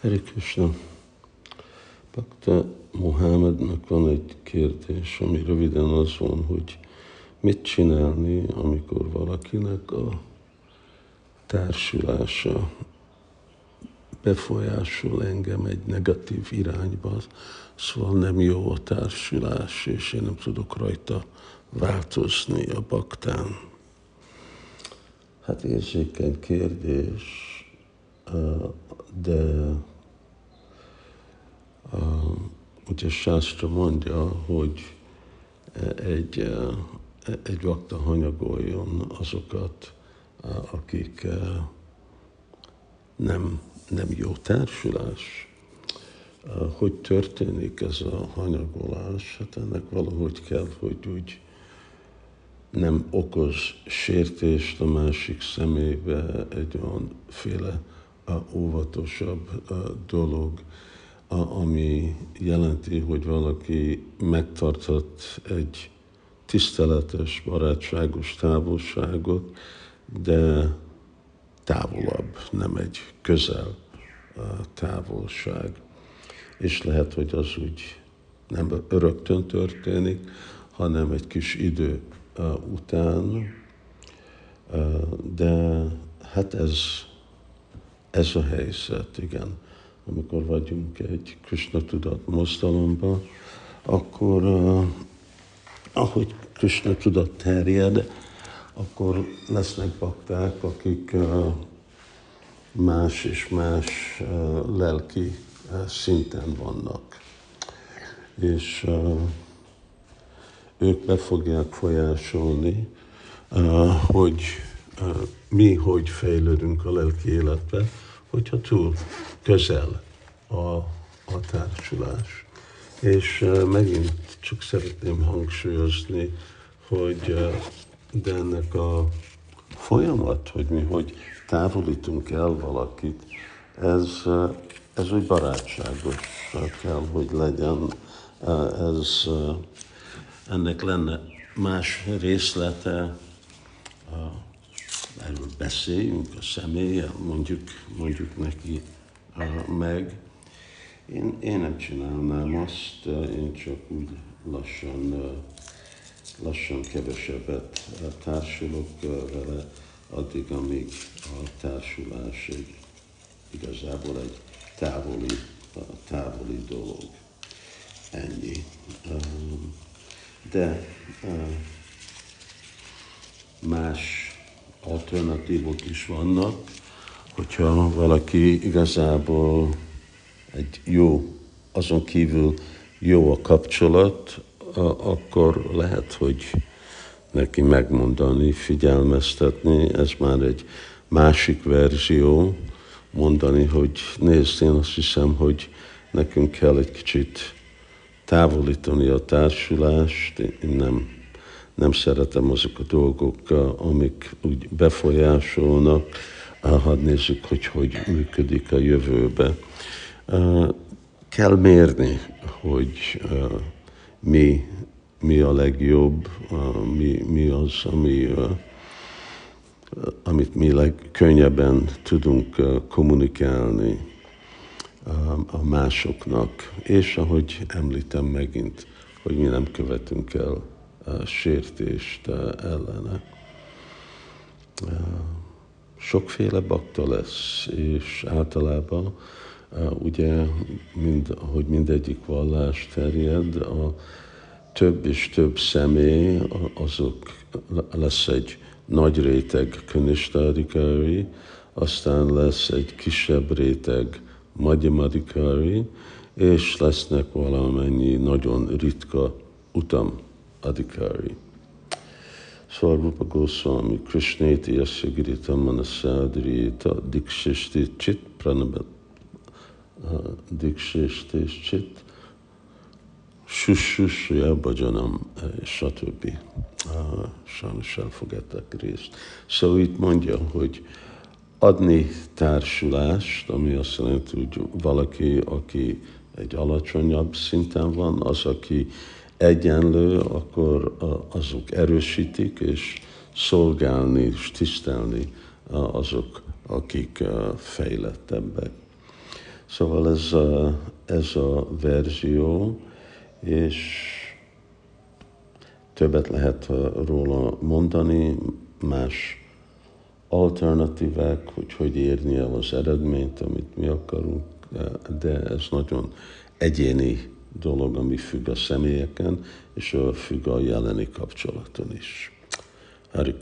Hare Krishna. Bakta Mohamednek van egy kérdés, ami röviden az van, hogy mit csinálni, amikor valakinek a társulása befolyásol engem egy negatív irányba, szóval nem jó a társulás, és én nem tudok rajta változni a baktán. Hát érzékeny kérdés, de ugye Sásztra mondja, hogy egy, egy vakta hanyagoljon azokat, akik nem, nem jó társulás. Hogy történik ez a hanyagolás? Hát ennek valahogy kell, hogy úgy nem okoz sértést a másik szemébe egy olyan féle óvatosabb dolog, ami jelenti, hogy valaki megtartott egy tiszteletes, barátságos távolságot, de távolabb, nem egy közel távolság. És lehet, hogy az úgy nem öröktön történik, hanem egy kis idő után, de hát ez, ez a helyzet, igen. Amikor vagyunk egy Krishna tudat mozdalomban, akkor ahogy Krishna tudat terjed, akkor lesznek bakták, akik más és más lelki szinten vannak. És ők be fogják folyásolni, hogy mi hogy fejlődünk a lelki életbe, hogyha túl közel a, a társulás. És megint csak szeretném hangsúlyozni, hogy de ennek a folyamat, hogy mi hogy távolítunk el valakit, ez, ez úgy barátságos kell, hogy legyen. Ez, ennek lenne más részlete, erről beszéljünk a személye, mondjuk, mondjuk neki meg. Én, én nem csinálnám azt, én csak úgy lassan, lassan kevesebbet társulok vele, addig, amíg a társulás egy, igazából egy távoli, távoli dolog. Ennyi. De más alternatívok is vannak, hogyha valaki igazából egy jó, azon kívül jó a kapcsolat, akkor lehet, hogy neki megmondani, figyelmeztetni, ez már egy másik verzió, mondani, hogy nézd, én azt hiszem, hogy nekünk kell egy kicsit távolítani a társulást, én nem, nem szeretem azok a dolgok, amik úgy befolyásolnak, hadd nézzük, hogy hogy működik a jövőbe. Kell mérni, hogy mi, mi a legjobb, mi, mi az, ami, amit mi legkönnyebben tudunk kommunikálni a másoknak. És ahogy említem megint, hogy mi nem követünk el sértést ellene sokféle bakta lesz, és általában ugye, mind, hogy mindegyik vallás terjed, a több és több személy, azok lesz egy nagy réteg Kanistadikári, aztán lesz egy kisebb réteg Madhyamadikári, és lesznek valamennyi nagyon ritka utam adikári. Svarupa Goswami Krishneti Yasya Girita Manasadrita Dikshishti Chit Pranabat Dikshishti Chit Sushusya Bhajanam, stb. Sajnos elfogadtak részt. Szóval itt mondja, hogy adni társulást, ami azt jelenti, hogy valaki, aki egy alacsonyabb szinten van, az, aki egyenlő, akkor azok erősítik, és szolgálni és tisztelni azok, akik fejlettebbek. Szóval ez a, ez a verzió, és többet lehet róla mondani, más alternatívák, hogy hogy érni el az eredményt, amit mi akarunk, de ez nagyon egyéni dolog, ami függ a személyeken, és függ a jeleni kapcsolaton is. Hari